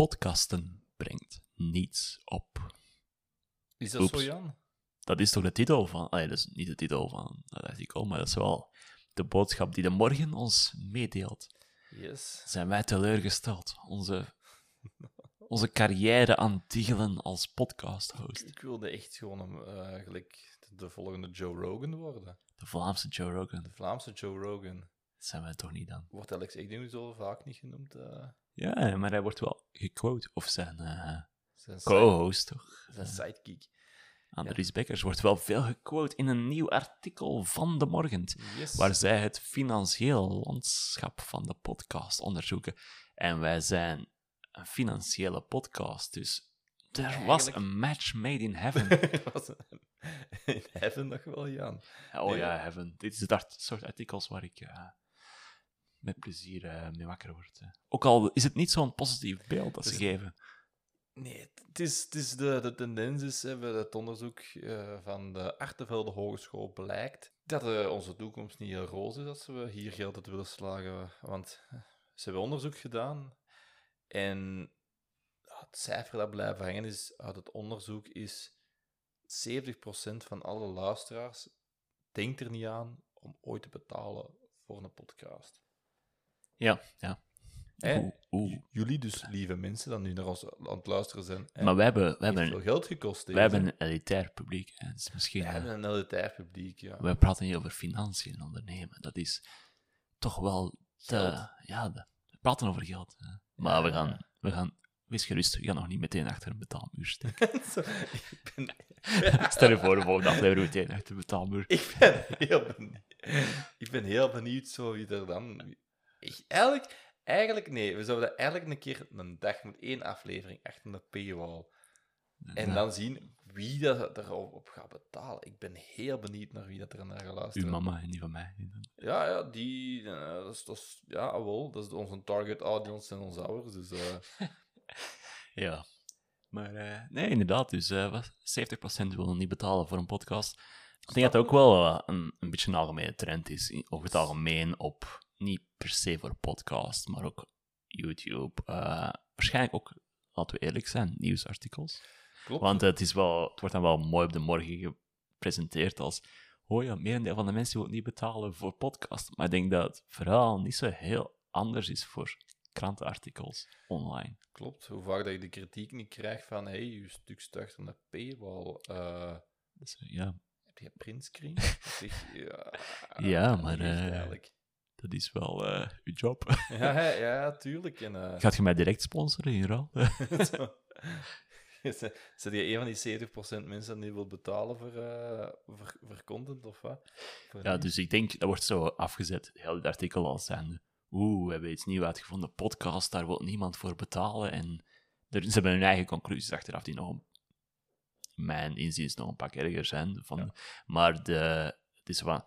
Podcasten brengt niets op. Is dat Oeps. zo, Jan? Dat is toch de titel van... Allee, dat is niet de titel van dat artikel, maar dat is wel de boodschap die de morgen ons meedeelt. Yes. Zijn wij teleurgesteld? Onze, onze carrière aan Tiegelen als podcast-host. Ik wilde echt gewoon een, eh, gelijk de volgende Joe Rogan worden. De Vlaamse Joe Rogan. De Vlaamse Joe Rogan. Dat zijn wij toch niet dan? Wordt Alex Egding zo vaak niet genoemd? eh Ja, maar hij wordt wel gequote. Of zijn eh, zijn, co-host, toch? zijn sidekick. Andries Bekkers wordt wel veel gequote in een nieuw artikel van De Morgen. Yes. waar zij het financieel landschap van de podcast onderzoeken. En wij zijn een financiële podcast, dus er was een match made in heaven. In heaven nog wel, Jan. oh Nee. ja, heaven. Dit is het soort artikels waar ik eh, met plezier eh, mee wakker word. hè. Ook al is het niet zo'n positief beeld dat ze Dus- geven. Nee, het is, het is de, de tendens is, hè, het onderzoek eh, van de Artevelde Hogeschool blijkt dat eh, onze toekomst niet heel roze is als we hier geld uit willen slagen. Want ze hebben onderzoek gedaan en het cijfer dat blijft hangen is, uit het onderzoek is 70% van alle luisteraars denkt er niet aan om ooit te betalen voor een podcast. Ja, ja. Hè? Oeh, oeh. Jullie dus, lieve mensen, die nu naar ons aan het luisteren zijn, Maar wij hebben, heeft hebben, veel geld gekost. deze. hebben een elitair publiek. Hè. Dus misschien, We hebben een elitair publiek, ja. wij praten niet over financiën en ondernemen. Dat is toch wel te... Geld. Ja, we praten over geld. Hè. Maar we Ja. gaan, we gaan... Wees gerust, we gaan nog niet meteen achter een betaalmuur steken. Ben, Stel je voor, de volgende aflevering meteen achter een betaalmuur. ik, ben heel benieuwd, ik ben heel benieuwd zo wie er dan... Eigenlijk, eigenlijk, nee, we zouden eigenlijk een keer een dag met één aflevering achter een paywall. En Ja. dan zien wie dat erop op gaat betalen. Ik ben heel benieuwd naar wie dat er naar gaat Uw luisteren. mama en die van mij. Ja, ja, die... eh, dat is, dat is, ja, wel, dat is onze target audience en onze ouders, dus... eh, Ja. Maar eh, nee, inderdaad. Dus eh, wat, 70% willen niet betalen voor een podcast. Ik denk dat het ook wel een, een beetje een algemene trend is. Over het algemeen op, niet per se voor podcast, maar ook YouTube. eh, waarschijnlijk ook, laten we eerlijk zijn, nieuwsartikels. klopt. Want het, is wel, het wordt dan wel mooi op de morgen gepresenteerd als... Oh ja, merendeel van de mensen wil niet betalen voor podcast. Maar ik denk dat het verhaal niet zo heel anders is voor krantenartikels online. Klopt, hoe vaak dat je de kritiek niet krijgt van hey, je stuk stuurt aan de paywall. eh Dus, ja, heb je printscreen? Ja, Ja, niet maar, eigenlijk. Dat is wel eh uw job. Ja, ja, tuurlijk. En, eh, Gaat je mij direct sponsoren in ruil? Zet je een van die 70% mensen die wil betalen voor, voor, voor content of wat? Voor ja, dus ik denk, dat wordt zo afgezet, heel het artikel als zijnde. Oeh, we hebben iets nieuws uitgevonden, podcast, daar wil niemand voor betalen. En er, ze hebben hun eigen conclusies achteraf, die nog, een- mijn inziens, nog een pak erger zijn. Van, Maar de, het is van,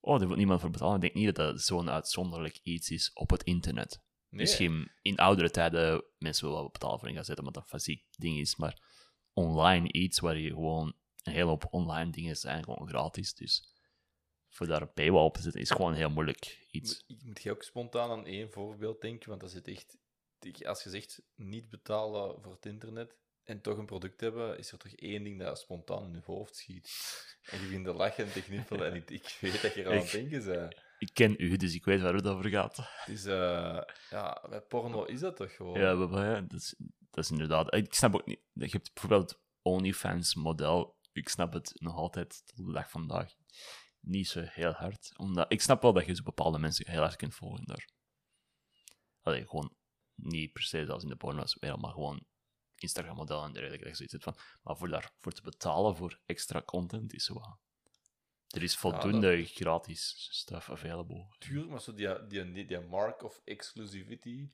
oh, daar wil niemand voor betalen. Ik denk niet dat dat zo'n uitzonderlijk iets is op het internet. Nee, Misschien in oudere tijden mensen wel betalen voor een gazette, omdat dat een fysiek ding is. Maar online iets waar je gewoon een hele hoop online dingen zijn gewoon gratis. Dus voor daar een paywall op te zetten is gewoon heel moeilijk iets. Ik moet je ook spontaan aan één voorbeeld denken, want dat zit echt... Als je zegt niet betalen voor het internet en toch een product hebben, is er toch één ding dat spontaan in je hoofd schiet. En je begint te lachen en te knippelen en ik, ik weet dat je er aan het Ik- denken bent. Ik ken u, dus ik weet waar het over gaat. Het is, eh, ja, bij porno is dat toch gewoon? Ja, maar, maar ja, dat, is, dat is inderdaad... Ik snap ook niet... Je hebt bijvoorbeeld het OnlyFans-model. Ik snap het nog altijd, tot de dag van vandaag, niet zo heel hard. Omdat, ik snap wel dat je zo bepaalde mensen heel hard kunt volgen daar. Allee, gewoon niet per se zoals in de porno's maar gewoon Instagram-model en dergelijke. Dat je zoiets hebt van, maar voor daarvoor te betalen voor extra content is wat... Er is voldoende gratis stuff available. Tuurlijk, maar zo die, die, die, die mark of exclusivity,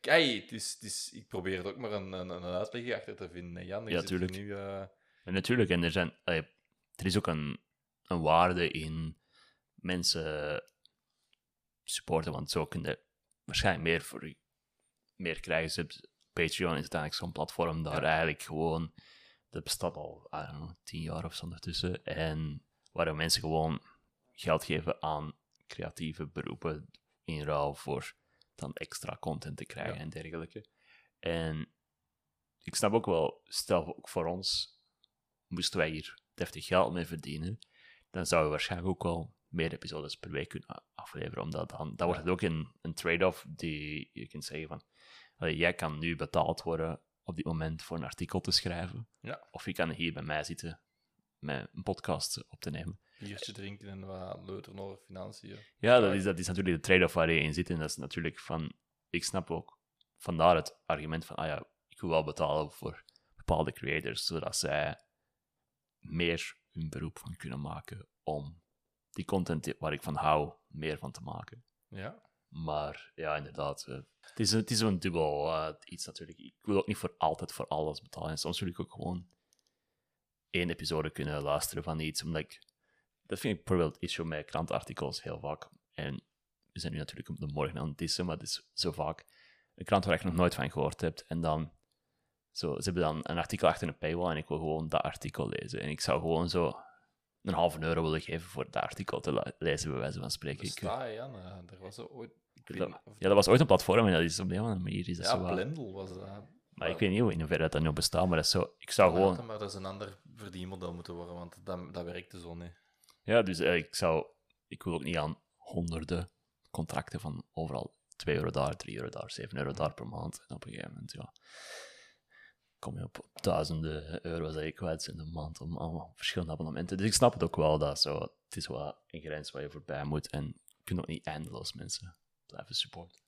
Kijk, het is, het is, ik probeer er ook maar een, een, een uitleg achter te vinden, Jan. Ja, zit hier tuurlijk. Nu, eh, En natuurlijk, en er, zijn, er is ook een, een waarde in mensen supporten, want zo kun je waarschijnlijk meer voor je- meer krijgen. Ze hebben- Patreon is uiteindelijk zo'n platform daar Ja. eigenlijk gewoon, dat bestaat al, I don't know, tien jaar of zo ondertussen, en waar mensen gewoon geld geven aan creatieve beroepen in ruil voor dan extra content te krijgen Ja. en dergelijke. En ik snap ook wel, stel ook voor ons, moesten wij hier deftig geld mee verdienen, dan zouden we waarschijnlijk ook wel meer episodes per week kunnen afleveren. Omdat dan, dan wordt het ook een, een trade-off die je kunt zeggen van, allee, jij kan nu betaald worden op dit moment voor een artikel te schrijven. Ja. Of je kan hier bij mij zitten met een podcast op te nemen. biertje drinken en wat leuteren over financiën. Ja, dat is, dat is natuurlijk de trade-off waar je in zit. En dat is natuurlijk van, ik snap ook vandaar het argument van, ah ja, ik wil wel betalen voor bepaalde creators, zodat zij meer hun beroep van kunnen maken om die content waar ik van hou, meer van te maken. Ja. Maar ja, inderdaad, eh, het is, het is zo'n dubbel eh, iets natuurlijk. Ik wil ook niet voor altijd voor alles betalen. En soms wil ik ook gewoon één episode kunnen luisteren van iets, omdat ik... Dat vind ik bijvoorbeeld issue met krantartikels heel vaak. En we zijn nu natuurlijk op de morgen aan het dissen, maar het is zo vaak een krant waar je nog nooit van gehoord hebt. En dan... Zo, ze hebben dan een artikel achter een paywall en ik wil gewoon dat artikel lezen. En ik zou gewoon zo een halve euro willen geven voor dat artikel te lezen, bij wijze van spreken. Ik- Jan. Eh, Er was ooit... Dat, ja, dat was ooit een platform en dat is op een of andere manier is dat ja, zo Blendel was dat. Maar ik weet niet hoe in hoeverre dat, dat nu bestaat, maar dat is zo... Ik zou gewoon... Maar dat is een ander verdienmodel moeten worden, want dat, dat werkte zo niet. Ja, dus eh, ik zou... Ik wil ook niet aan honderden contracten van overal 2 euro daar, 3 euro daar, 7 euro daar per maand. En op een gegeven moment, ja... Kom je op duizenden euro's dat je kwijt bent een maand om allemaal verschillende abonnementen. Dus ik snap het ook wel dat zo... Het is wel een grens waar je voorbij moet en je kunt ook niet eindeloos mensen blijven supporten.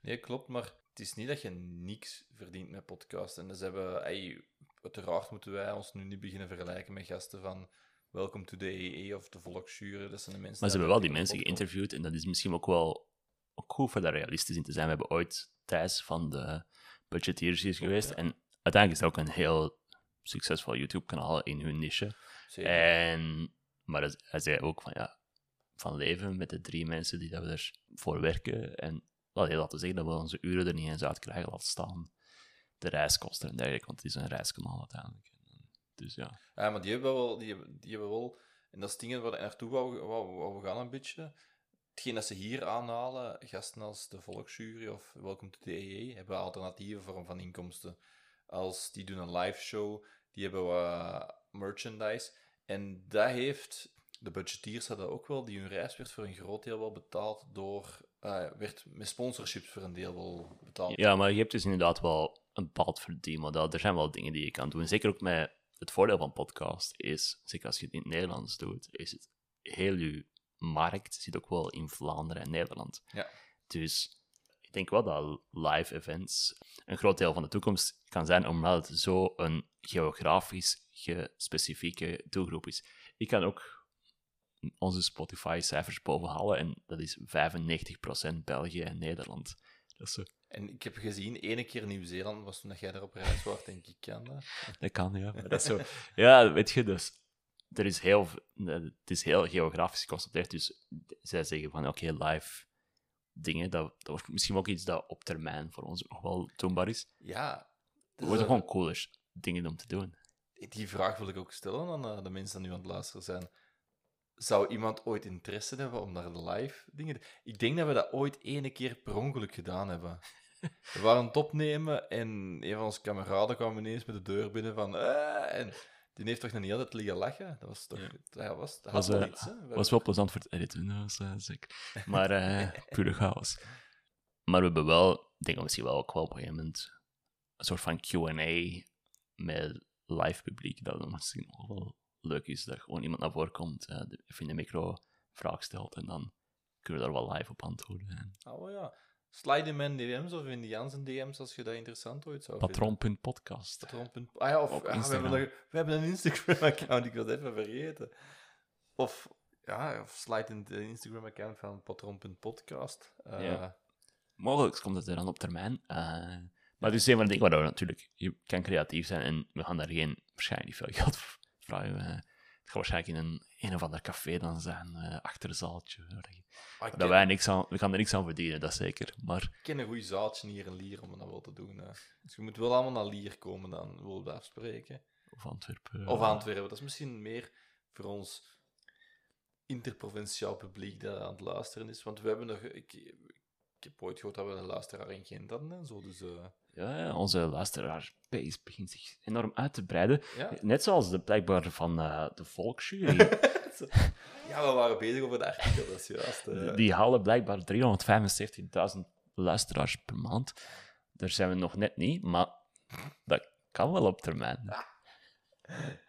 Nee, klopt, maar het is niet dat je niks verdient met podcast. En dus hebben, ey, uiteraard moeten wij ons nu niet beginnen vergelijken met gasten van Welcome to the EE of de Volksjuren. Dat zijn de mensen Maar ze hebben wel die mensen geïnterviewd en dat is misschien ook wel ook goed voor daar realistisch in te zijn. We hebben ooit Thijs van de Budgeteers hier geweest ja. en uiteindelijk is dat ook een heel succesvol YouTube-kanaal in hun niche. Zeker. En, maar hij zei ook van ja, van leven met de drie mensen die dat we werken en heel laten zeggen dat we onze uren er niet eens uit krijgen, laten staan de reiskosten en dergelijke, want het is een reiskanaal uiteindelijk. Dus ja. Ja, maar die hebben wel, die hebben, die hebben wel, en dat is dingen waar ik naartoe wou, wou, we gaan een beetje. Hetgeen dat ze hier aanhalen, gasten als de Volksjury of Welcome to the EE, hebben alternatieve vorm van inkomsten. Als die doen een live show, die hebben wat merchandise. En dat heeft, de budgetiers hadden ook wel, die hun reis werd voor een groot deel wel betaald door, eh, werd met sponsorships voor een deel wel betaald. Ja, maar je hebt dus inderdaad wel een bepaald verdienmodel. Er zijn wel dingen die je kan doen. Zeker ook met het voordeel van podcast is, zeker als je het in het Nederlands doet, is het heel je markt zit ook wel in Vlaanderen en Nederland. Ja. Dus ik denk wel dat live events een groot deel van de toekomst kan zijn, omdat het zo een geografisch gespecifieke doelgroep is. Ik kan ook onze Spotify-cijfers bovenhalen en dat is 95% België en Nederland. Dat is zo En ik heb gezien, ene keer Nieuw-Zeeland was toen dat jij daar op reis was, denk ik, kan dat. Dat kan, ja. Maar dat is zo... Ja, weet je, dus... Er is heel... Het is heel geografisch geconcentreerd, dus zij zeggen van, oké, live dingen, dat, dat wordt misschien ook iets dat op termijn voor ons nog wel doenbaar is. Ja. Het dus wordt dat- gewoon cooler dingen om te doen. Die vraag wil ik ook stellen aan eh, de mensen die nu aan het luisteren zijn. Zou iemand ooit interesse hebben om naar de live dingen te... Ik denk dat we dat ooit ene keer per ongeluk gedaan hebben. We waren het opnemen en een van onze kameraden kwam ineens met de deur binnen van... "Eh," en die heeft toch nog niet altijd liggen lachen? Dat was toch... Ja. Dat was, dat Was, had wel eh, iets, hè? We was wel plezant voor het editen, dat was eh, zeker. Maar eh pure chaos. Maar we hebben wel, ik denk dat misschien wel ook wel op een gegeven moment, een soort van Q&A met live publiek, dat dan misschien nog wel leuk is, dat gewoon iemand naar voren komt, eh, de- even in de micro vraag stelt en dan kunnen we daar wel live op antwoorden. En Oh ja. Slide in mijn DM's of in die Jansen DM's als je dat interessant ooit zou vinden. Patron.podcast. Patron. Ah ja, of ja, we, hebben nog- we hebben een Instagram-account, ik was even vergeten. Of, ja, of slide in de Instagram-account van patron.podcast. Eh, Ja. mogelijk komt het er dan op termijn. Uh, maar het is een van de dingen waar we natuurlijk... Je kan creatief zijn en we gaan daar geen, waarschijnlijk niet veel geld voor Uh, het gaat waarschijnlijk in een, een of ander café dan zijn, uh, achterzaaltje. Ah, dat wij niks aan, we gaan er niks aan verdienen, dat zeker. Maar... Ik ken een goed zaaltje hier in Lier om dat wel te doen. Dus je moet wel allemaal naar Lier komen dan, willen we afspreken. Of Antwerpen. Of Antwerpen. Dat is misschien meer voor ons interprovinciaal publiek dat aan het luisteren is. Want we hebben nog... Ik, ik heb ooit gehoord dat we een luisteraar in Gent hadden en zo, dus... Uh... Ja, onze luisteraarsbase begint zich enorm uit te breiden. Net zoals de blijkbaar van uh, de volksjury. ja, we waren bezig over de artikel, dat is juist. Uh... Die halen blijkbaar 375.000 luisteraars per maand. Daar zijn we nog net niet, maar dat kan wel op termijn.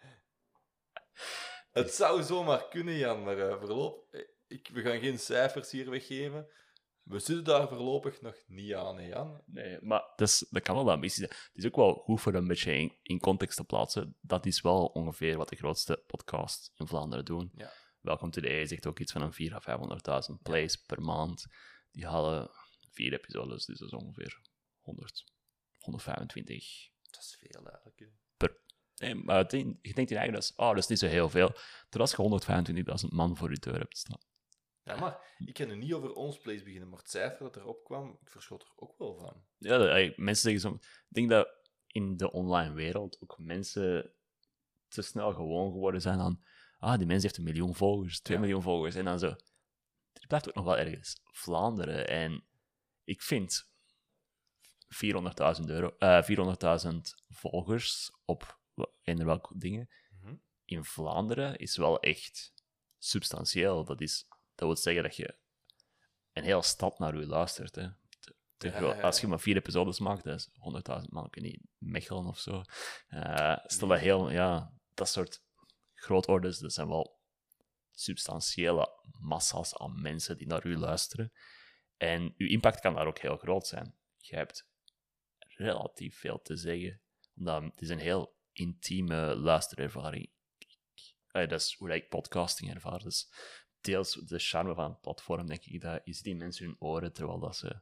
Het zou zomaar kunnen, Jan, maar verloop... Ik, we gaan geen cijfers hier weggeven. We zitten daar voorlopig nog niet aan, hè, Jan? Nee, maar dat, is, dat kan wel een ambitie zijn. Het is ook wel goed voor een beetje in, context te plaatsen. Dat is wel ongeveer wat de grootste podcasts in Vlaanderen doen. Ja. Welcome to the A zegt ook iets van een 400.000 à 500.000 plays per maand. Die halen vier episodes, dus dat is ongeveer 100, 125. Dat is veel eigenlijk. Per, nee, maar je denkt in eigen, dat is, oh, dat is niet zo heel veel. Terwijl je 125.000 man voor je deur hebt staan. Ja, maar ik kan nu niet over ons place beginnen, maar het cijfer dat erop kwam, ik verschot er ook wel van. Ja, dat, mensen zeggen zo... Ik denk dat in de online wereld ook mensen te snel gewoon geworden zijn aan... Ah, die mens heeft een miljoen volgers, twee miljoen volgers. En dan zo... Er blijft ook nog wel ergens Vlaanderen. En ik vind 400.000 euro... Uh, 400.000 volgers op eender welke dingen... Mhm. In Vlaanderen is wel echt substantieel. Dat is dat wil zeggen dat je een hele stad naar u luistert. Hè. Als je maar vier episodes maakt, dat is 100.000 man, niet, Mechelen of zo. Uh, stel dat heel, ja, dat soort grootorders, dat zijn wel substantiële massa's aan mensen die naar u luisteren. En uw impact kan daar ook heel groot zijn. Je hebt relatief veel te zeggen, omdat het is een heel intieme luisterervaring. dat is hoe ik podcasting ervaar. Dus deels de charme van het platform, denk ik, dat is die mensen hun oren terwijl dat ze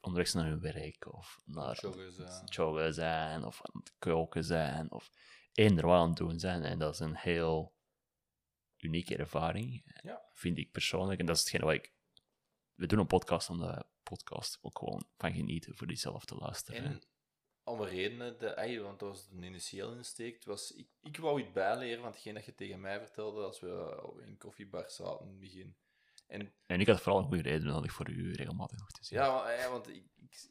onderweg zijn naar hun werk of naar joggen zijn of aan het koken zijn of eender wat aan het doen zijn. En dat is een heel unieke ervaring, ja. vind ik persoonlijk. En dat is hetgeen wat ik... We doen een podcast omdat we podcast ook gewoon van genieten voor die zelf te luisteren. En om redenen, de, want dat was een initieel insteek, was, ik, ik wou iets bijleren van hetgeen dat je tegen mij vertelde als we in koffiebar zaten in het begin. En, en ik had vooral een goede reden nodig voor u regelmatig nog te zien. Ja, want ik, ik,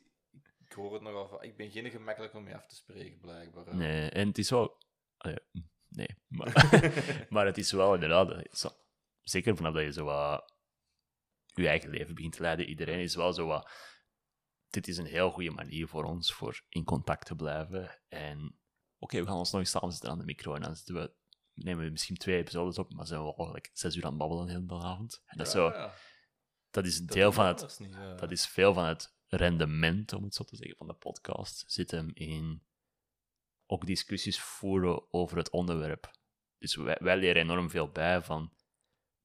ik, hoor het nogal van, ik ben geen gemakkelijk om je af te spreken, blijkbaar. Nee, en het is wel... nee, maar, maar het is wel inderdaad... Zo, zeker vanaf dat je zo wat je eigen leven begint te leiden, iedereen is wel zo wat dit is een heel goede manier voor ons voor in contact te blijven. En oké, we gaan ons nog eens samen zitten aan de micro en dan zitten we, nemen we misschien twee episodes op, maar zijn we al like, zes uur aan het babbelen de hele avond. En dat is zo... Dat is een deel van het... Dat is veel van het rendement, om het zo te zeggen, van de podcast. Zit hem in ook discussies voeren over het onderwerp. Dus wij, wij leren enorm veel bij van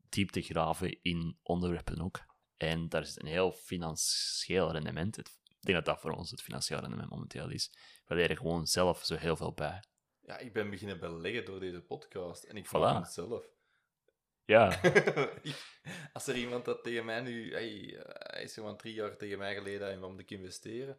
diep te graven in onderwerpen ook. En daar is een heel financieel rendement. ik denk dat dat voor ons het financieel rendement momenteel is. We leren gewoon zelf zo heel veel bij. Ja, ik ben beginnen beleggen door deze podcast. En ik volg het zelf. Ja. Als er iemand dat tegen mij nu... Hey, hij is gewoon drie jaar tegen mij geleden en wat moet ik investeren?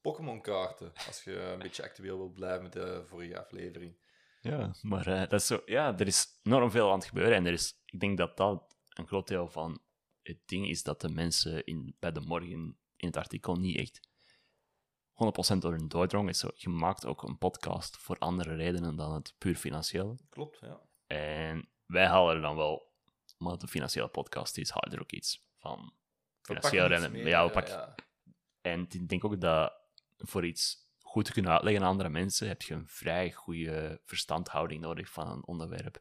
Pokémon-kaarten, als je een beetje actueel wilt blijven met de vorige aflevering. Ja, maar uh, dat is zo, ja, er is enorm veel aan het gebeuren. En er is, ik denk dat dat een groot deel van het ding is dat de mensen in, bij de morgen in het artikel niet echt 100% door hun doordrongen. Zo, je maakt ook een podcast voor andere redenen dan het puur financieel. Klopt, ja. En wij halen er dan wel, omdat het een financiële podcast is, halen er ook iets van financieel rendement. Ja, ja, En ik denk ook dat voor iets goed te kunnen uitleggen aan andere mensen, heb je een vrij goede verstandhouding nodig van een onderwerp.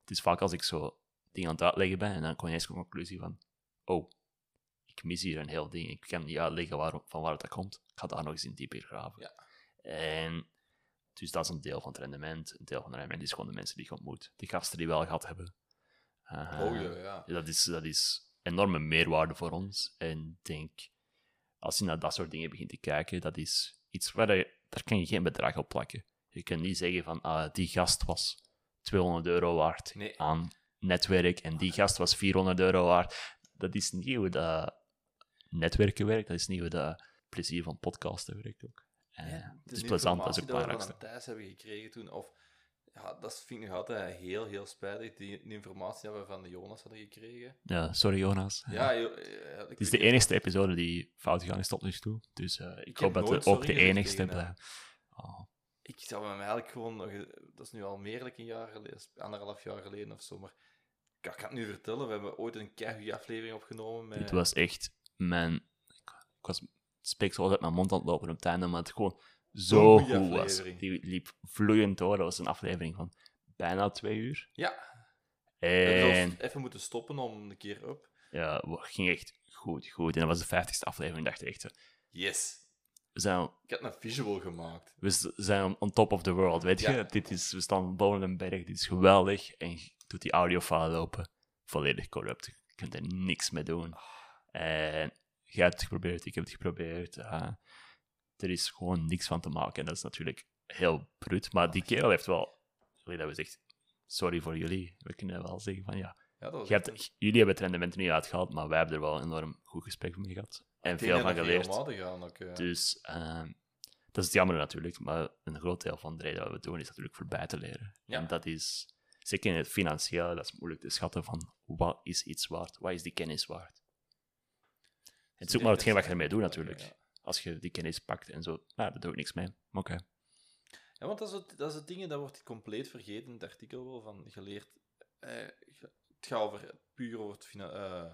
Het is vaak als ik zo dingen aan het uitleggen ben en dan kom je eens een conclusie van oh, ik mis hier een heel ding. Ik kan niet uitleggen waar, van waar het komt. Ik ga daar nog eens in dieper graven. Ja. En dus dat is een deel van het rendement. Een deel van het rendement is gewoon de mensen die je ontmoet. De gasten die we al gehad hebben. Uh, oh ja, ja. Dat is, dat is enorme meerwaarde voor ons. En ik denk, als je naar dat soort dingen begint te kijken, dat is iets waar je, daar kan je geen bedrag op plakken. Je kunt niet zeggen van, ah, die gast was 200 euro waard Nee. aan netwerk en die gast was 400 euro waard. Dat is niet hoe dat netwerken werkt, dat is niet hoe dat plezier van podcasten werkt ook. Eh, Ja, het is plezant, dat is ook we belangrijkste. hem thuis hebben gekregen toen, of ja, dat vind ik nog altijd heel, heel spijtig, die, die informatie die we van de Jonas hadden gekregen. Ja, sorry Jonas. Ja, eh, Het is de enigste episode die fout gegaan is tot nu toe. Dus eh, ik, hoop dat we ook de enigste blijven. Oh, Ik zou hem eigenlijk gewoon, nog- dat is nu al meer dan een jaar geleden, anderhalf jaar geleden of zo, maar ik kan kan het nu vertellen, we hebben ooit een keigoede aflevering opgenomen met... Dit was echt mijn. Ik, was spreek zo uit mijn mond aan het lopen op het einde, maar het gewoon zo goed was. Die liep vloeiend door. Dat was een aflevering van bijna twee uur. Ja, we En zelfs even moeten stoppen om een keer op. ja, het ging echt goed, goed. En dat was de vijftigste aflevering. Ik dacht echt, zo, Yes. we zijn, Ik had een visual gemaakt. we zijn on- top of the world, weet je? Dit is, we staan boven een berg, dit is geweldig. En doet die audiofile open, volledig corrupt. Je kunt er niks mee doen. En jij hebt het geprobeerd, ik heb het geprobeerd. eh, er is gewoon niks van te maken. En dat is natuurlijk heel bruut. Maar die kerel heeft wel, dat we zegt, sorry voor jullie. We kunnen wel zeggen van ja, jullie hebben het rendement er niet uitgehaald, maar wij hebben er wel een enorm goed gesprek mee gehad. En Ik veel van geleerd. helemaal gaan ook. Dus ehm, dat is het jammer natuurlijk, maar een groot deel van de reden dat we het doen is natuurlijk voor bij te leren. Ja. En dat is, zeker in het financiële, dat is moeilijk te schatten van wat is iets waard, wat is die kennis waard. Het is ook maar hetgeen wat je ermee doet natuurlijk. Ja. Als je die kennis pakt en zo, nou, daar doe ik niks mee. Maar Oké. Ja, want dat is, het, dat is het ding, dat wordt compleet vergeten in het artikel wel, van geleerd... Eh, het gaat over, puur over het eh,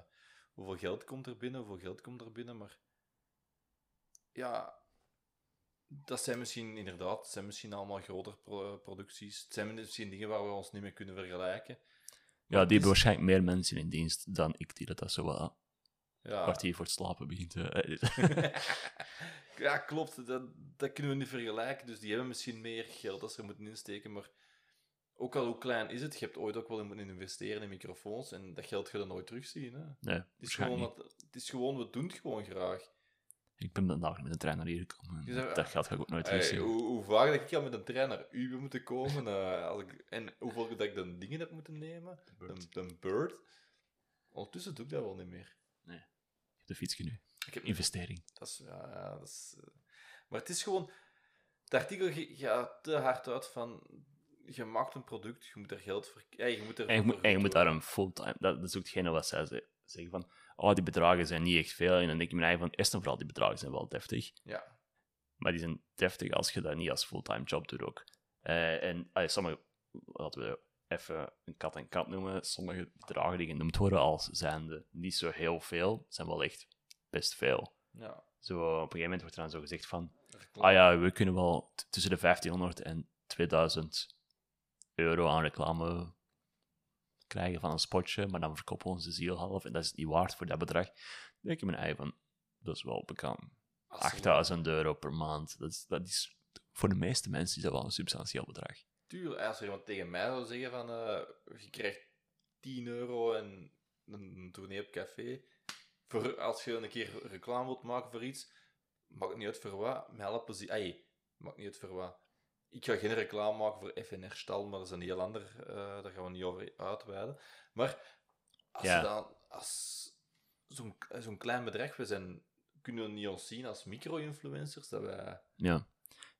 hoeveel geld komt er binnen, hoeveel geld komt er binnen, maar... Ja, dat zijn misschien inderdaad, het zijn misschien allemaal grotere pro- producties. Het zijn misschien dingen waar we ons niet mee kunnen vergelijken. Ja, die het hebben waarschijnlijk meer mensen in dienst dan ik, die dat, zo wel Ja, kwartier voor het slapen begint. eh, ja, klopt. Dat, dat kunnen we niet vergelijken. Dus die hebben misschien meer geld dat ze er moeten insteken. Maar ook al hoe klein is het, je hebt ooit ook wel in moeten investeren in microfoons. En dat geld ga je nooit terugzien. Hè? Het, nee, is gewoon dat, het is gewoon, we doen het gewoon graag. Ik ben vandaag met een trein naar hier gekomen. Je dat geld ga ik ook nooit Hey, terugzien. hoe, hoe vaak dat ik al met een trein naar u ben moeten komen. eh, als ik, en hoeveel dat ik dan dingen heb moeten nemen. Een, een bird. Ondertussen doe ik dat wel niet meer. De fietsje nu. Ik heb Investering. Dat is, ja, ja, dat is, eh, maar het is gewoon... Het artikel gaat te hard uit van... Je maakt een product, je moet er geld voor... Ja, je moet er En je moet, en je moet daar een fulltime... Dat, dat is ook hetgene wat zij ze- zeggen van... Oh, die bedragen zijn niet echt veel. En dan denk ik me eigen van... Eerst en vooral, die bedragen zijn wel deftig. Ja, Maar die zijn deftig als je dat niet als fulltime job doet ook. Eh, en allee, sommige... Laten we even een kat en kat noemen. Sommige bedragen die genoemd worden als zijnde niet zo heel veel, zijn wel echt best veel. ja. Zo, op een gegeven moment wordt er dan zo gezegd van... Ah ja, we kunnen wel tussen de 1500 en 2000 euro aan reclame krijgen van een spotje, maar dan verkopen we onze ziel half en dat is niet waard voor dat bedrag. Dan denk ik me eigen van, dat is wel bekend. Als ze- 8000 euro per maand, dat is, dat is, voor de meeste mensen is dat wel een substantieel bedrag. Tuurlijk, als er iemand tegen mij zou zeggen van... eh, je krijgt 10 euro en een, tournee op café... Voor, als je een keer reclame wilt maken voor iets... Maakt niet uit voor wat, met alle plezier... Ai, maakt niet uit voor wat. Ik ga geen reclame maken voor FNR Stal, maar dat is een heel ander... eh, daar gaan we niet over uitweiden. Maar als Ja. dan... Als zo'n zo'n klein bedrijf... We zijn, kunnen we niet ons zien als micro-influencers, dat wij... Ja.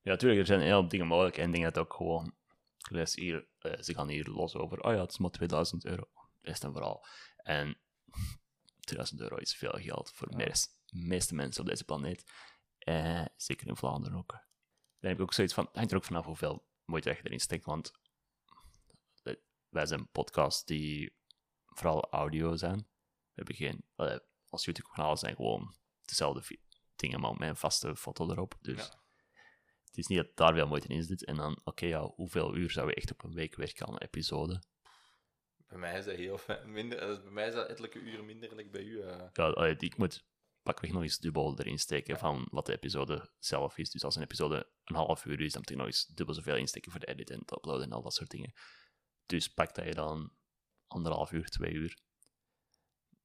ja, natuurlijk, er zijn heel veel dingen mogelijk en denk dat ook gewoon, ik lees hier, eh, ze gaan hier los over, oh ja, het is maar 2000 euro, eerst en vooral. En 2000 euro is veel geld voor de Ja. meest- meeste mensen op deze planeet. Eh, zeker in Vlaanderen ook. Dan heb ik ook zoiets van, hangt er ook vanaf hoeveel moeite je erin steekt, want eh, wij zijn podcasts die vooral audio zijn. We hebben geen, eh, ons YouTube-kanaal zijn gewoon dezelfde dingen, maar met een vaste foto erop. Dus Ja. het is niet dat daar veel moeite in zit. En dan, oké, ja, hoeveel uur zou je echt op een week werken aan een episode? Bij mij is dat heel. Minder, eh, bij mij is dat ettelijke uren minder dan bij u. Ja, ik moet pakweg nog eens dubbel erin steken van wat de episode zelf is. Dus als een episode een half uur is, dan moet ik nog eens dubbel zoveel insteken voor de edit en het uploaden en al dat soort dingen. Dus pak dat je dan anderhalf uur, twee uur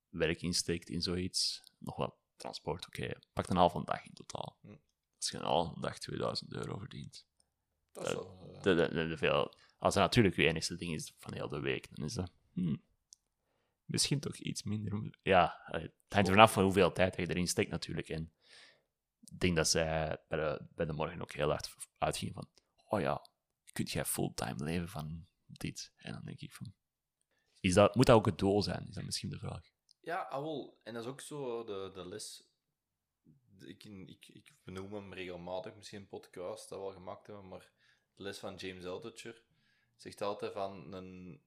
werk insteekt in zoiets. Nog wat transport, oké, pak een halve dag in totaal. Hm. Als je een halve dag 2000 euro verdient. Dat is dat- wel, eh, De, de, de- veel, als dat natuurlijk je enige ding is van heel de week, dan is dat hmm, misschien toch iets minder. Ja, eh, het hangt er vanaf van hoeveel tijd je erin steekt natuurlijk. En ik denk dat zij bij de, bij de morgen ook heel hard uitgingen van, oh ja, kun jij fulltime leven van dit? En dan denk ik van, is dat, moet dat ook het doel zijn? Is dat misschien de vraag? Ja, ah, wel. En dat is ook zo de, de les. Ik, ik, ik benoem hem regelmatig, misschien een podcast dat we al gemaakt hebben, maar de les van James Altucher zegt altijd van een.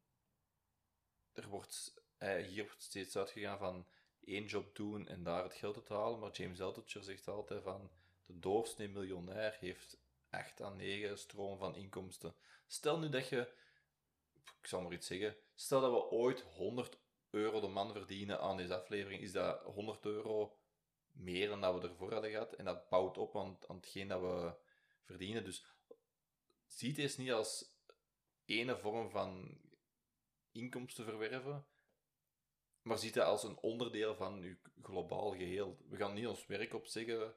Er wordt, hier wordt steeds uitgegaan van één job doen en daar het geld uit halen, maar James Altucher zegt altijd van de doorsnee miljonair heeft 8 à 9 stroom van inkomsten. Stel nu dat je, ik zal maar iets zeggen, stel dat we ooit 100 euro de man verdienen aan deze aflevering, is dat 100 euro meer dan dat we ervoor hadden gehad. En dat bouwt op aan, hetgeen dat we verdienen. Dus zie het niet als ene vorm van inkomsten verwerven, maar zie het als een onderdeel van je globaal geheel. We gaan niet ons werk opzeggen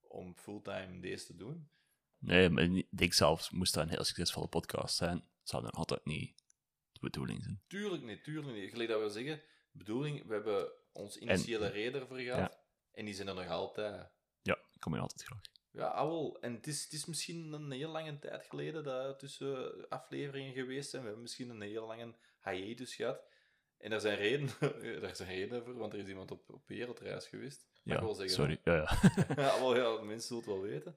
om fulltime deze te doen. Nee, maar ik denk zelfs, moest dat een heel succesvolle podcast zijn, zou dat altijd niet de bedoeling zijn. Tuurlijk niet, tuurlijk niet. Gelijk dat we zeggen, bedoeling, we hebben ons initiële reden ervoor gehad. ja. En die zijn er nog altijd. Ja, ik kom hier altijd graag. Ja, ah, wel. En het is, het is misschien een heel lange tijd geleden dat er tussen afleveringen geweest zijn. We hebben misschien een heel lange hiatus gehad. En daar zijn redenen, daar zijn redenen voor, want er is iemand op, op wereldreis geweest. Mag ik wel Ja, zeggen, sorry. Ja, ja. ja, wel, ja, mensen zullen het wel weten.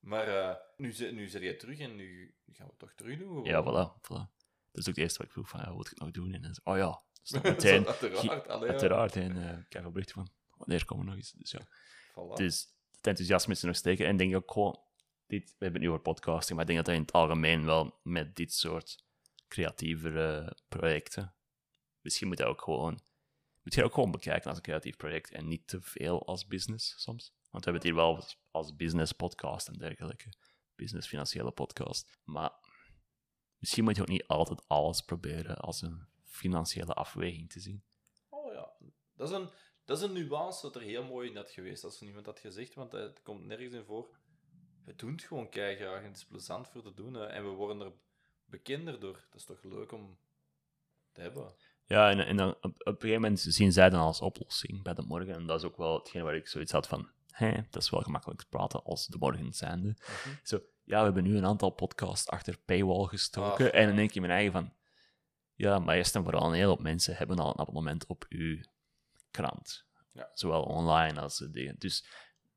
Maar eh, nu, nu zit jij terug en nu gaan we het toch terug doen. ja, voilà, voilà. Dat is ook het eerste wat ik vroeg van, ja, wat ik nog doen? En dan oh ja, dan meteen, uiteraard. allee, ja. uiteraard. En eh ik heb bericht van, wanneer komen we nog eens? Dus ja, Voilà. dus het enthousiasme is er nog steken. En ik denk ook gewoon, dit, we hebben het nu over podcasting, maar ik denk dat dat in het algemeen wel met dit soort creatievere projecten, misschien moet je ook gewoon, moet je ook gewoon bekijken als een creatief project en niet te veel als business soms. Want we hebben het hier wel als- business podcast en dergelijke, business financiële podcast. Maar misschien moet je ook niet altijd alles proberen als een financiële afweging te zien. Oh ja, dat is een, dat is een nuance dat er heel mooi in had geweest als er iemand had gezegd, want het komt nergens in voor. We doen het gewoon graag en het is plezant voor te doen en we worden er bekender door. Dat is toch leuk om te hebben. Ja, en, en dan op, op een gegeven moment zien zij dan als oplossing bij de morgen. En dat is ook wel hetgeen waar ik zoiets had van, hé, dat is wel gemakkelijk te praten als de morgen zijnde. Zo, ja, we hebben nu een aantal podcasts achter paywall gestoken. Ah. en dan denk je mijn eigen van, ja, maar eerst en vooral een hele hoop mensen hebben al een abonnement op uw krant. Ja. Zowel online als de dingen. Dus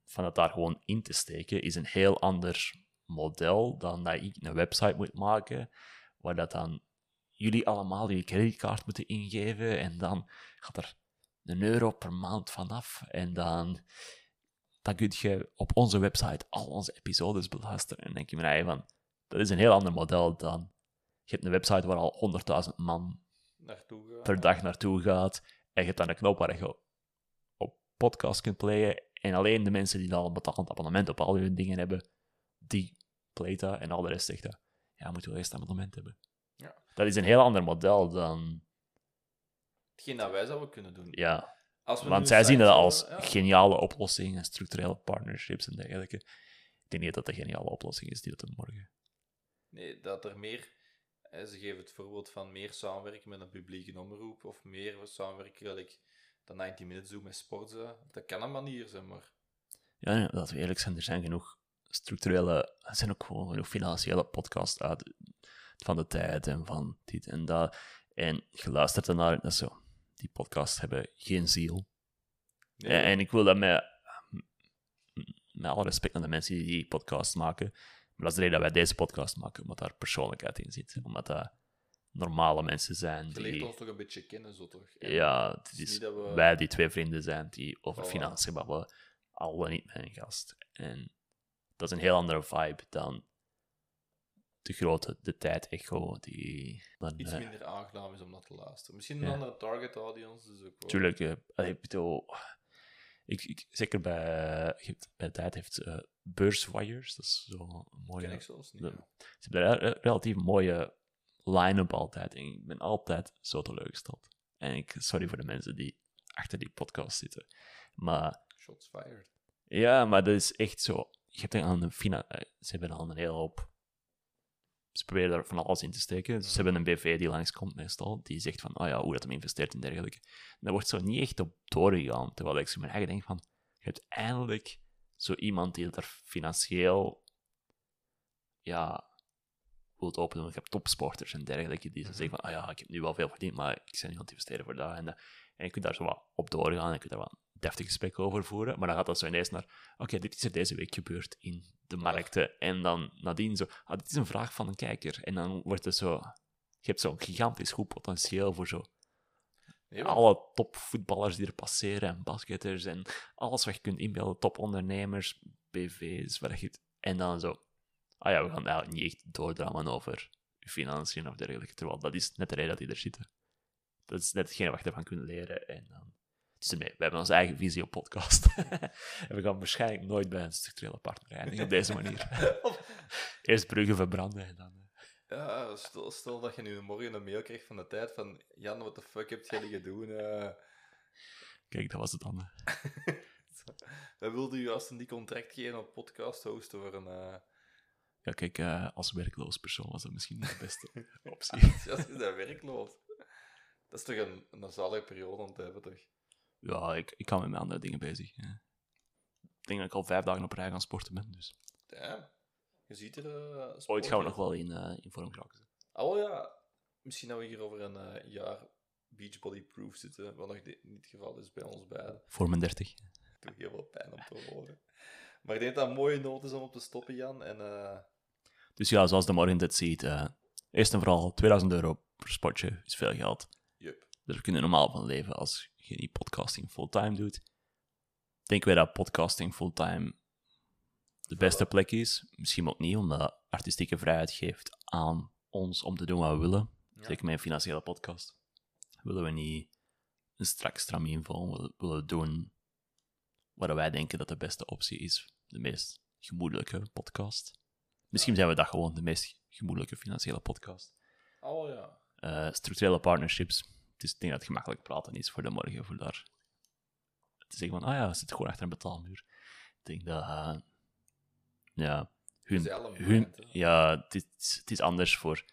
van het daar gewoon in te steken is een heel ander model dan dat ik een website moet maken, waar dat dan jullie allemaal je creditcard moeten ingeven en dan gaat er een euro per maand vanaf en dan, dan kun je op onze website al onze episodes beluisteren. En dan denk je eigen van, dat is een heel ander model dan, je hebt een website waar al 100.000 man Naartoe per dag naartoe gaat en je hebt dan een knop waar je op podcast kunt playen en alleen de mensen die al een betaald abonnement op al hun dingen hebben, die playt dat en al de rest zegt dat, ja, moet wel eerst een abonnement hebben. Dat is een heel ander model dan, Hetgeen dat wij zouden kunnen doen. ja, Want een zij zien dat als ja. geniale oplossing en structurele partnerships en dergelijke. Ik denk niet dat dat de geniale oplossing is die dat er morgen. Nee, dat er meer... Ze geven het voorbeeld van meer samenwerken met een publieke omroep of meer samenwerken, gelijk de 90 Minutes doen met Sportza. Dat kan een manier zijn, maar... Ja, laten we eerlijk zijn, er zijn genoeg structurele, er zijn ook gewoon genoeg financiële podcasts uit van de tijd en van dit en dat. En je luistert ernaar en dat zo. Die podcasts hebben geen ziel. Nee, En, en ik wil dat met, met alle respect naar de mensen die die podcast maken. Maar dat is de reden dat wij deze podcast maken, omdat daar persoonlijkheid in zit. Omdat dat normale mensen zijn je leert die... ons toch een beetje kennen, zo toch? En Ja, het is is niet dat we- wij die twee vrienden zijn die over Voilà. financiën babbelen, al niet een gast. En dat is een heel andere vibe dan de grote, de tijd-echo, die... Dan, Iets eh, minder aangenaam is om dat te luisteren. Misschien een Ja. andere target audience, dus ook wel. Tuurlijk, eh, ik bedoel, ik, ik, zeker bij, bij de tijd heeft eh Beurswires, dat is zo'n ken mooie... ik zelfs niet. de- ja. Ze hebben daar een relatief mooie line-up altijd. En ik ben altijd zo teleurgesteld. En ik, sorry voor de mensen die achter die podcast zitten. Maar Shots fired. Ja, maar dat is echt zo. Je hebt aan een fina ze hebben al een hele hoop. Ze proberen daar van alles in te steken. Ze hebben een BV die langskomt meestal, die zegt van, oh ja, hoe dat hem investeert en dergelijke. En daar wordt zo niet echt op doorgegaan. Terwijl ik zo mijn eigen denk van, je hebt eindelijk zo iemand die er financieel, ja, wilt openen. Ik heb topsporters en dergelijke die zeggen van, ah ja, ik heb nu wel veel verdiend, maar ik ben niet aan het investeren voor dat en. En je kunt daar zo wat op doorgaan en je daar wat deftig gesprek over voeren. Maar dan gaat dat zo ineens naar, oké, dit is er deze week gebeurd in de markten. En dan nadien zo, ah, dit is een vraag van een kijker. En dan wordt het zo, je hebt zo'n gigantisch goed potentieel voor zo alle topvoetballers die er passeren en basketters en alles wat je kunt inbeelden, topondernemers, BV's, waar je en dan zo, ah ja, we gaan eigenlijk niet echt doordrammen over financiën of dergelijke, terwijl dat is net de reden dat die er zitten. Dat is net hetgene wat je ervan kunt leren en dan... Dus we hebben onze eigen visie op podcast. en we gaan waarschijnlijk nooit bij een structurele partner eindigen op deze manier. Eerst bruggen verbranden en dan... eh, Ja, stel, stel dat je nu morgen een mail krijgt van de tijd van Jan, wat de fuck heb jij doen? eh Kijk, dat was het dan. wij wilden u als een die contract geven op podcast hosten voor een... eh Ja, kijk, als werkloos persoon was dat misschien de beste optie. Ja, is dat werkloos? Dat is toch een, een zalige periode om te hebben, toch? Ja, ik, ik kan met mijn andere dingen bezig. Ik denk dat ik al vijf dagen op rij gaan sporten ben, dus Ja, je ziet er... eh, ooit gaan we nog wel in, eh, in vorm geraken. Oh ja, misschien dat we hier over een eh, jaar Beachbody Proof zitten, wat nog niet het geval is bij ons beiden. Voor mijn dertig. Het doet heel veel pijn om te horen. Maar ik denk dat dat een mooie noot is om op te stoppen, Jan. En Dus ja, zoals de morgen dit ziet, eerst en vooral 2000 euro per spotje is veel geld. Jup. Daar kun je normaal van leven als je niet podcasting fulltime doet. Denken wij dat podcasting fulltime de beste plek is? Misschien ook niet, omdat artistieke vrijheid geeft aan ons om te doen wat we willen. Ja. Zeker met een financiële podcast. Willen we niet een strak stram invullen, willen we doen wat wij denken dat de beste optie is. De meest gemoedelijke podcast. Misschien zijn we dat gewoon, de meest gemoedelijke financiële podcast. Oh ja. Eh, structurele partnerships. Is, ik denk dat het gemakkelijk praten is voor de morgen, voor daar te zeggen van, ah ja, zitten gewoon achter een betaalmuur. Ik denk dat, eh, ja, hun, hun, ja, het is, het is anders voor,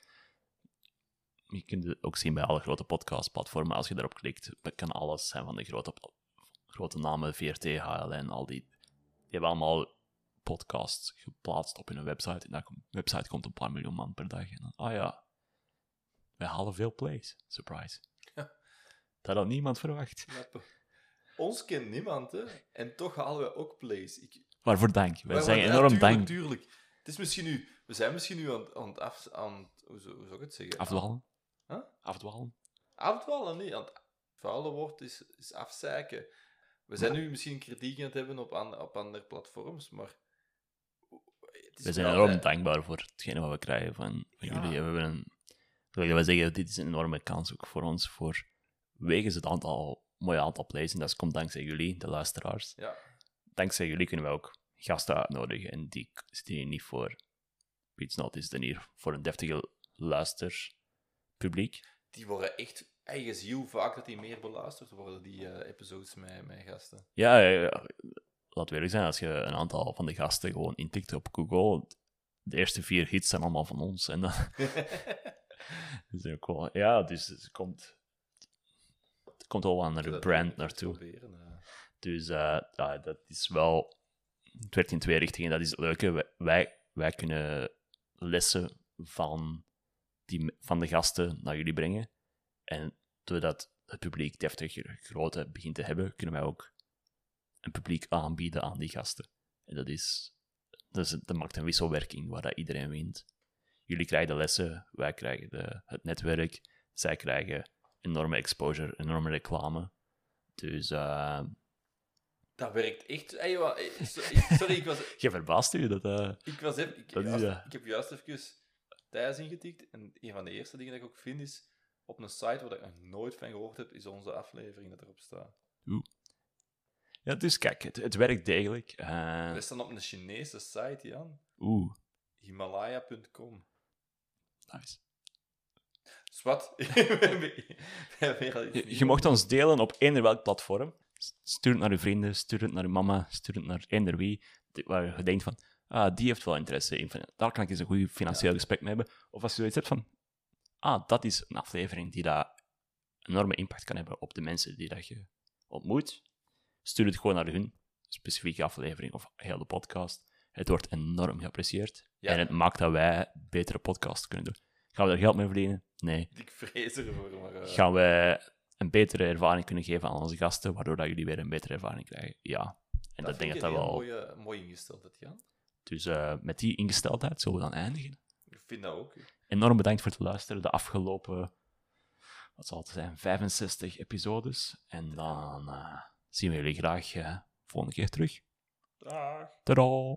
je kunt het ook zien bij alle grote podcastplatformen, als je daarop klikt, kan alles zijn van de grote, grote namen, VRT, HLN, al die, die hebben allemaal podcasts geplaatst op hun website, en kom- website komt een paar miljoen man per dag, en dan, ah ja, wij halen veel plays. Surprise. Dat had niemand verwacht. Ons kent niemand, hè. En toch halen we ook plays. Ik, Waarvoor dank. Wij Maar- zijn enorm ja, dank. Tuurlijk. Het is misschien nu... We zijn misschien nu aan, aan het af... Aan, hoe, zou, ik het zeggen? Afdwalen. Huh? Afdwalen. Afdwalen, niet. Aan het vuile woord is, is afzeiken. We zijn nu misschien kritiek aan het hebben op, an, op andere platforms, maar... We zijn wel enorm altijd- dankbaar voor hetgene wat we krijgen van, van Ja. jullie. We hebben een, zoals wij zeggen, dit is een enorme kans ook voor ons. Voor wegens het aantal, mooie aantal plays. En dat komt dankzij jullie, de luisteraars. Ja. Dankzij jullie kunnen we ook gasten uitnodigen. En die zitten hier niet voor iets not, die zitten hier voor een deftige luisterpubliek. Die worden echt... Ziet hoe vaak dat die meer beluisterd worden, die eh, episodes met, met gasten. Ja, ja, ja. laat eerlijk zijn, als je een aantal van de gasten gewoon intikt op Google, de eerste vier hits zijn allemaal van ons. En dan is het ook wel, ja, dus het komt, het komt wel aan de brand naartoe. proberen. Dus eh, ja, dat is wel, het werkt in twee richtingen, dat is het leuke. Wij, wij, kunnen lessen van, die, van de gasten naar jullie brengen. En doordat het publiek deftiger grootte begint te hebben, kunnen wij ook een publiek aanbieden aan die gasten. En dat is, dat, is, dat maakt een wisselwerking waar dat iedereen wint. Jullie krijgen de lessen, wij krijgen de, het netwerk, zij krijgen enorme exposure, enorme reclame. Dus eh, Dat werkt echt... Hey, sorry, ik was... je verbaast u dat. eh, Ik, was even, ik, Dat is, ik heb juist even Thijs ingetikt. En een van de eerste dingen dat ik ook vind is... Op een site waar ik nog nooit van gehoord heb, is onze aflevering dat erop staat. ja, dus kijk, het, het werkt degelijk. We staan op een Chinese site, Jan. Oeh, Himalaya.com. nice. Al iets Je, mocht ons delen op eender welk platform. Stuur het naar je vrienden, stuur het naar je mama, stuur het naar eender wie, waar je denkt van, ah, die heeft wel interesse in. Daar kan ik eens een goed financieel gesprek mee hebben. Of als je zoiets hebt van, ah, dat is een aflevering die dat enorme impact kan hebben op de mensen die dat je ontmoet. Stuur het gewoon naar hun specifieke aflevering of heel de podcast. Het wordt enorm geapprecieerd. Ja. En het maakt dat wij betere podcasts kunnen doen. Gaan we er geld mee verdienen? Nee. Ik vrees ervoor, maar... eh, Gaan wij een betere ervaring kunnen geven aan onze gasten, waardoor dat jullie weer een betere ervaring krijgen? Ja. En dat, denk ik dat wel... Mooie, mooi ingesteld, het Jan. Dus eh, met die ingesteldheid zullen we dan eindigen. Ik vind dat ook. Enorm bedankt voor het luisteren. De afgelopen, wat zal het zijn, 65 episodes. En dan eh, zien we jullie graag volgende keer terug. Dag. Tadaa!